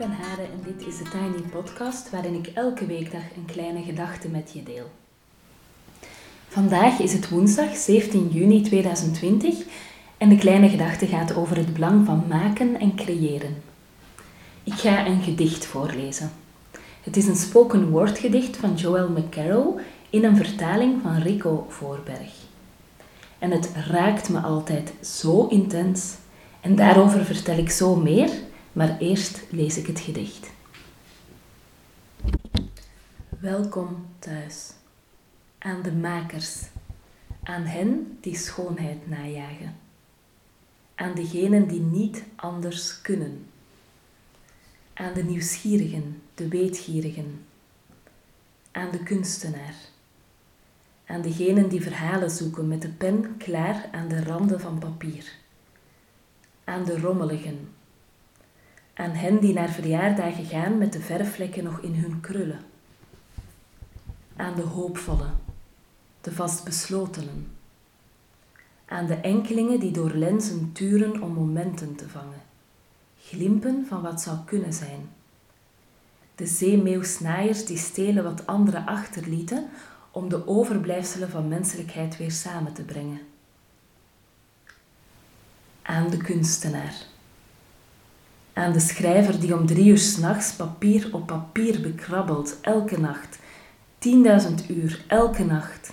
ben Hade en dit is de Tiny Podcast waarin ik elke weekdag een kleine gedachte met je deel. Vandaag is het woensdag 17 juni 2020 en de kleine gedachte gaat over het belang van maken en creëren. Ik ga een gedicht voorlezen. Het is een spoken word gedicht van Joel McCarroll in een vertaling van Rico Voorberg. En het raakt me altijd zo intens en daarover vertel ik zo meer maar eerst lees ik het gedicht. Welkom thuis. Aan de makers, aan hen die schoonheid najagen, aan degenen die niet anders kunnen, aan de nieuwsgierigen, de weetgierigen, aan de kunstenaar, aan degenen die verhalen zoeken met de pen klaar aan de randen van papier, aan de rommeligen aan hen die naar verjaardagen gaan met de verfvlekken nog in hun krullen. Aan de hoopvolle, de vastbeslotenen. Aan de enkelingen die door lenzen turen om momenten te vangen. Glimpen van wat zou kunnen zijn. De zeemeeuwsnaaiers die stelen wat anderen achterlieten om de overblijfselen van menselijkheid weer samen te brengen. Aan de kunstenaar aan de schrijver die om drie uur s'nachts papier op papier bekrabbelt, elke nacht, tienduizend uur, elke nacht.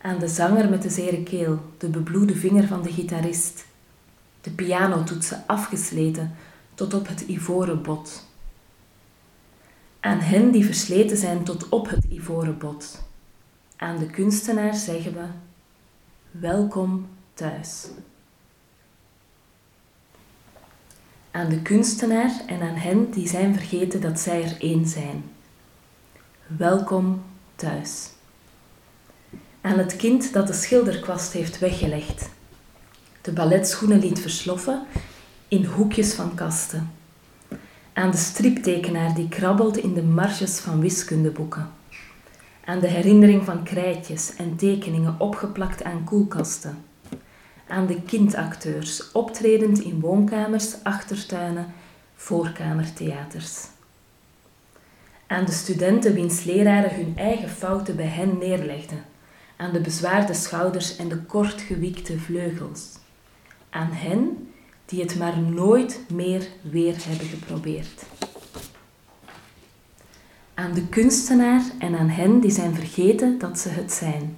Aan de zanger met de zere keel, de bebloede vinger van de gitarist, de pianotoetsen afgesleten tot op het ivoren bot. Aan hen die versleten zijn tot op het ivoren bot. Aan de kunstenaar zeggen we: Welkom thuis. Aan de kunstenaar en aan hen die zijn vergeten dat zij er één zijn. Welkom thuis. Aan het kind dat de schilderkwast heeft weggelegd, de balletschoenen liet versloffen in hoekjes van kasten. Aan de striptekenaar die krabbelt in de marges van wiskundeboeken. Aan de herinnering van krijtjes en tekeningen opgeplakt aan koelkasten aan de kindacteurs, optredend in woonkamers, achtertuinen, voorkamertheaters. Aan de studenten wiens leraren hun eigen fouten bij hen neerlegden, aan de bezwaarde schouders en de kortgewiekte vleugels. Aan hen die het maar nooit meer weer hebben geprobeerd. Aan de kunstenaar en aan hen die zijn vergeten dat ze het zijn.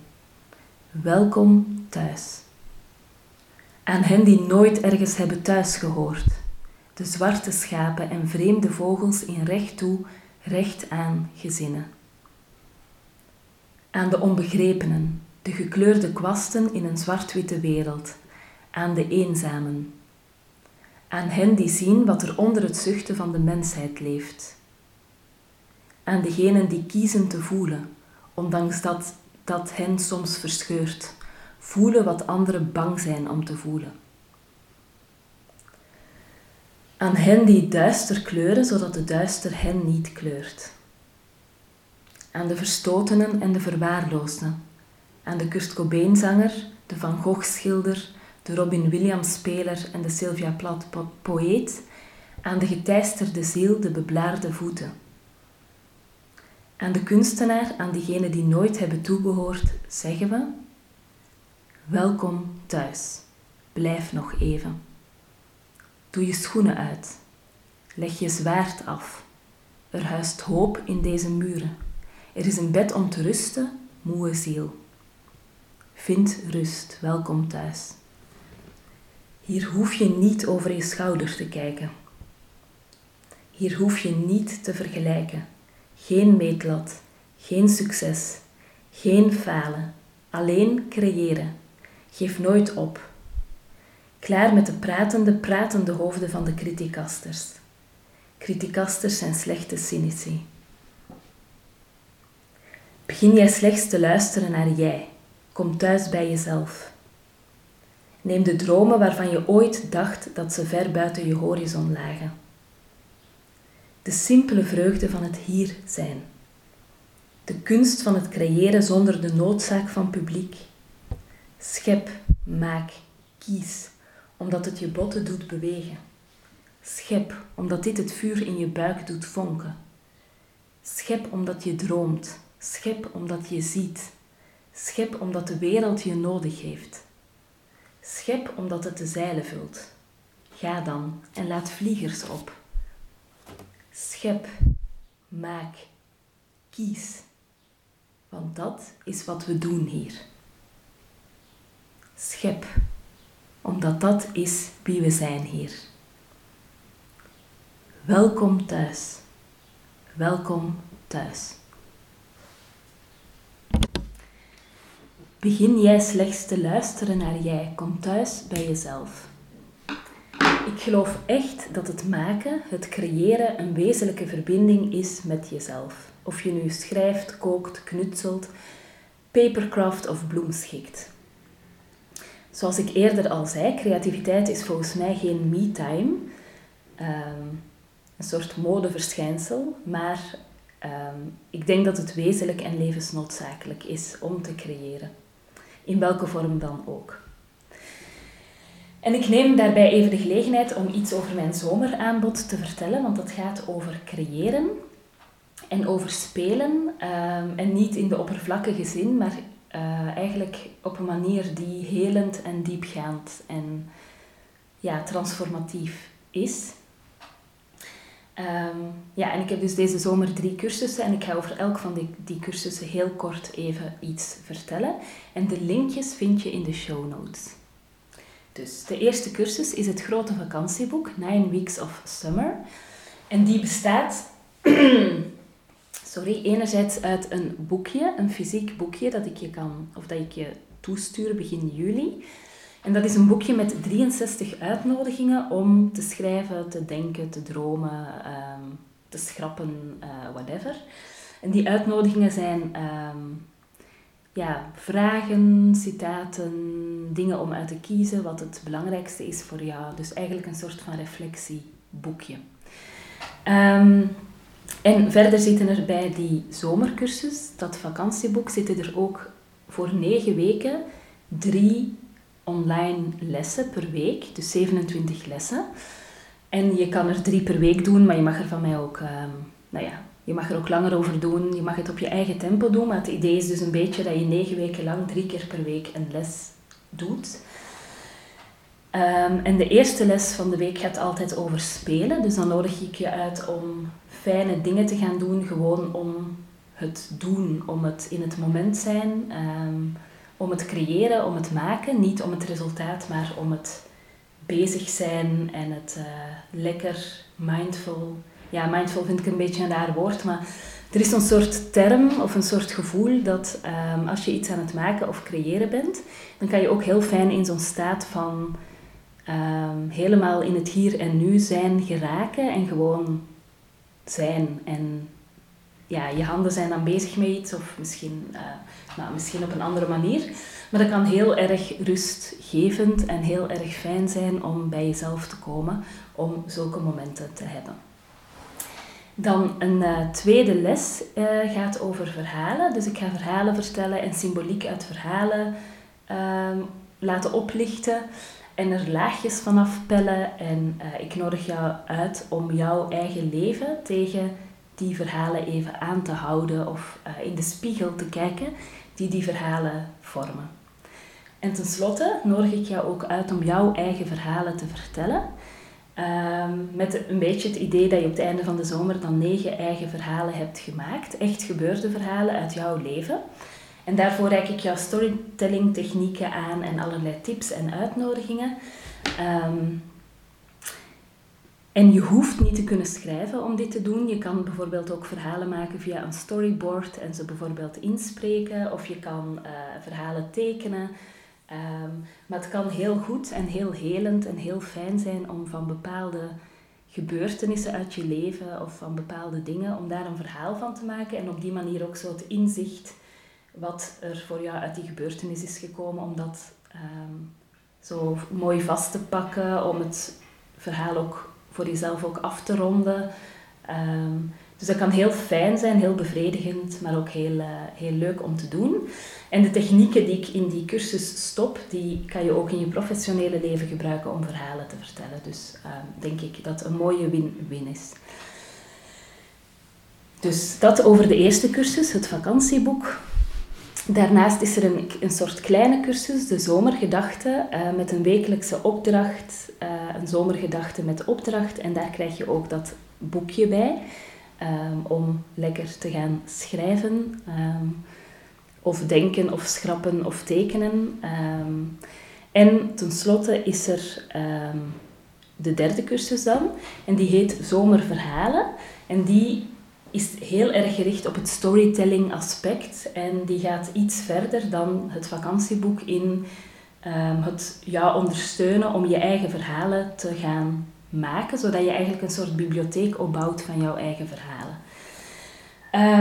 Welkom thuis aan hen die nooit ergens hebben thuisgehoord, de zwarte schapen en vreemde vogels in recht toe, recht aan gezinnen. Aan de onbegrepenen, de gekleurde kwasten in een zwart-witte wereld, aan de eenzamen, aan hen die zien wat er onder het zuchten van de mensheid leeft, aan degenen die kiezen te voelen, ondanks dat dat hen soms verscheurt Voelen wat anderen bang zijn om te voelen. Aan hen die duister kleuren, zodat de duister hen niet kleurt. Aan de verstotenen en de verwaarloosden. Aan de Kurt Cobain-zanger, de Van Gogh-schilder, de Robin Williams-speler en de Sylvia Plath-poëet. Aan de geteisterde ziel, de beblaarde voeten. Aan de kunstenaar, aan diegenen die nooit hebben toebehoord, zeggen we Welkom thuis. Blijf nog even. Doe je schoenen uit. Leg je zwaard af. Er huist hoop in deze muren. Er is een bed om te rusten, moe ziel. Vind rust, welkom thuis. Hier hoef je niet over je schouder te kijken. Hier hoef je niet te vergelijken. Geen meetlat, geen succes, geen falen, alleen creëren Geef nooit op. Klaar met de pratende, pratende hoofden van de criticasters. Criticasters zijn slechte cynici. Begin jij slechts te luisteren naar jij. Kom thuis bij jezelf. Neem de dromen waarvan je ooit dacht dat ze ver buiten je horizon lagen. De simpele vreugde van het hier zijn. De kunst van het creëren zonder de noodzaak van publiek. Schep, maak, kies, omdat het je botten doet bewegen. Schep omdat dit het vuur in je buik doet vonken. Schep omdat je droomt. Schep omdat je ziet. Schep omdat de wereld je nodig heeft. Schep omdat het de zeilen vult. Ga dan en laat vliegers op. Schep, maak, kies. Want dat is wat we doen hier. Schep, omdat dat is wie we zijn hier. Welkom thuis. Welkom thuis. Begin jij slechts te luisteren naar jij, kom thuis bij jezelf. Ik geloof echt dat het maken, het creëren een wezenlijke verbinding is met jezelf. Of je nu schrijft, kookt, knutselt, papercraft of bloemschikt. Zoals ik eerder al zei, creativiteit is volgens mij geen me-time, ehm, een soort modeverschijnsel, maar ehm, ik denk dat het wezenlijk en levensnoodzakelijk is om te creëren. In welke vorm dan ook. En ik neem daarbij even de gelegenheid om iets over mijn zomeraanbod te vertellen, want dat gaat over creëren en over spelen. Ehm, en niet in de oppervlakkige zin, maar uh, eigenlijk op een manier die helend en diepgaand en ja, transformatief is. Um, ja, en ik heb dus deze zomer drie cursussen en ik ga over elk van die, die cursussen heel kort even iets vertellen. En de linkjes vind je in de show notes. Dus de eerste cursus is het grote vakantieboek, Nine Weeks of Summer. En die bestaat sorry, enerzijds uit een boekje, een fysiek boekje dat ik je kan, of dat ik je toestuur begin juli. En dat is een boekje met 63 uitnodigingen om te schrijven, te denken, te dromen, ehm, te schrappen, uh, whatever. En die uitnodigingen zijn um, ja, vragen, citaten, dingen om uit te kiezen, wat het belangrijkste is voor jou. Dus eigenlijk een soort van reflectieboekje. Um, en verder zitten er bij die zomercursus, dat vakantieboek, zitten er ook voor negen weken drie online lessen per week, dus 27 lessen. En je kan er drie per week doen, maar je mag er van mij ook, um, nou ja, je mag er ook langer over doen. Je mag het op je eigen tempo doen, maar het idee is dus een beetje dat je negen weken lang drie keer per week een les doet. Um, en de eerste les van de week gaat altijd over spelen. Dus dan nodig ik je uit om fijne dingen te gaan doen, gewoon om het doen, om het in het moment zijn, um, om het creëren, om het maken. Niet om het resultaat, maar om het bezig zijn en het uh, lekker mindful. Ja, mindful vind ik een beetje een raar woord, maar er is een soort term of een soort gevoel dat um, als je iets aan het maken of creëren bent, dan kan je ook heel fijn in zo'n staat van um, helemaal in het hier en nu zijn geraken en gewoon zijn. En ja, je handen zijn dan bezig met iets of misschien, uh, nou, misschien op een andere manier. Maar dat kan heel erg rustgevend en heel erg fijn zijn om bij jezelf te komen, om zulke momenten te hebben. Dan een uh, tweede les uh, gaat over verhalen. Dus ik ga verhalen vertellen en symboliek uit verhalen uh, laten oplichten en er laagjes vanaf pellen. En uh, ik nodig jou uit om jouw eigen leven tegen die verhalen even aan te houden of uh, in de spiegel te kijken die die verhalen vormen. En tenslotte nodig ik jou ook uit om jouw eigen verhalen te vertellen. Um, met een beetje het idee dat je op het einde van de zomer dan negen eigen verhalen hebt gemaakt. Echt gebeurde verhalen uit jouw leven. En daarvoor reik ik jouw storytelling technieken aan en allerlei tips en uitnodigingen. Um, en je hoeft niet te kunnen schrijven om dit te doen. Je kan bijvoorbeeld ook verhalen maken via een storyboard en ze bijvoorbeeld inspreken. Of je kan uh, verhalen tekenen. Um, maar het kan heel goed en heel helend en heel fijn zijn om van bepaalde gebeurtenissen uit je leven of van bepaalde dingen, om daar een verhaal van te maken en op die manier ook zo het inzicht wat er voor jou uit die gebeurtenis is gekomen, om dat um, zo mooi vast te pakken, om het verhaal ook voor jezelf ook af te ronden. Um, Dus dat kan heel fijn zijn, heel bevredigend, maar ook heel, eh, heel leuk om te doen. En de technieken die ik in die cursus stop, die kan je ook in je professionele leven gebruiken om verhalen te vertellen. Dus ehm, denk ik dat een mooie win-win is. Dus dat over de eerste cursus, het vakantieboek. Daarnaast is er een, een soort kleine cursus, de zomergedachte, uh, met een wekelijkse opdracht, uh, een zomergedachte met opdracht. En daar krijg je ook dat boekje bij, um, om lekker te gaan schrijven, um, of denken, of schrappen, of tekenen. Um, en tenslotte is er de derde cursus dan, en die heet Zomerverhalen. En die is heel erg gericht op het storytelling aspect en die gaat iets verder dan het vakantieboek in um, het jou ondersteunen om je eigen verhalen te gaan maken, zodat je eigenlijk een soort bibliotheek opbouwt van jouw eigen verhalen.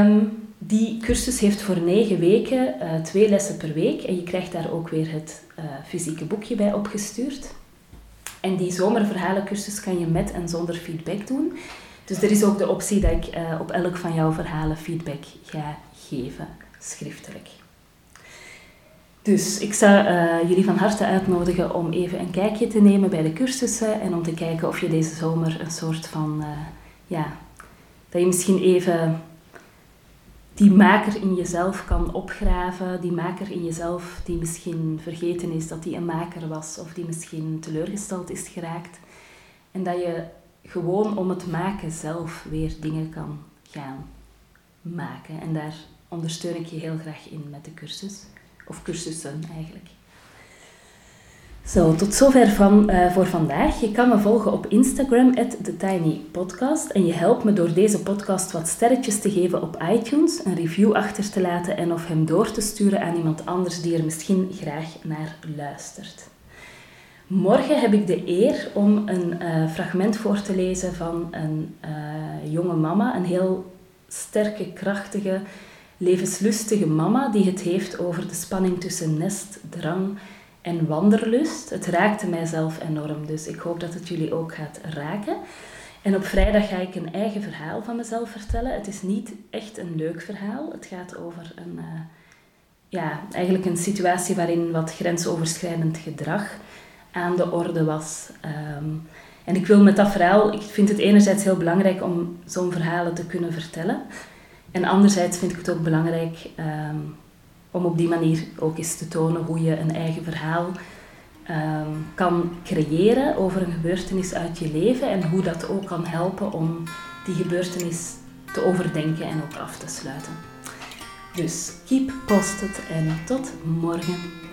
Um, die cursus heeft voor negen weken uh, twee lessen per week en je krijgt daar ook weer het uh, fysieke boekje bij opgestuurd. En die zomerverhalencursus kan je met en zonder feedback doen. Dus er is ook de optie dat ik uh, op elk van jouw verhalen feedback ga geven, schriftelijk. Dus ik zou uh, jullie van harte uitnodigen om even een kijkje te nemen bij de cursussen en om te kijken of je deze zomer een soort van, uh, ja, dat je misschien even die maker in jezelf kan opgraven, die maker in jezelf die misschien vergeten is dat die een maker was of die misschien teleurgesteld is geraakt. En dat je gewoon om het maken zelf weer dingen kan gaan maken. En daar ondersteun ik je heel graag in met de cursus. Of cursussen eigenlijk. Zo, tot zover van, uh, voor vandaag. Je kan me volgen op Instagram, TheTinyPodcast. En je helpt me door deze podcast wat sterretjes te geven op iTunes, een review achter te laten en of hem door te sturen aan iemand anders die er misschien graag naar luistert. Morgen heb ik de eer om een uh, fragment voor te lezen van een uh, jonge mama, een heel sterke, krachtige, levenslustige mama die het heeft over de spanning tussen nest, drang en wanderlust. Het raakte mijzelf enorm, dus ik hoop dat het jullie ook gaat raken. En op vrijdag ga ik een eigen verhaal van mezelf vertellen. Het is niet echt een leuk verhaal. Het gaat over een, uh, ja, eigenlijk een situatie waarin wat grensoverschrijdend gedrag aan de orde was. Um, en ik wil met dat verhaal, ik vind het enerzijds heel belangrijk om zo'n verhalen te kunnen vertellen. En anderzijds vind ik het ook belangrijk um, om op die manier ook eens te tonen hoe je een eigen verhaal um, kan creëren over een gebeurtenis uit je leven en hoe dat ook kan helpen om die gebeurtenis te overdenken en ook af te sluiten. Dus keep posted en tot morgen.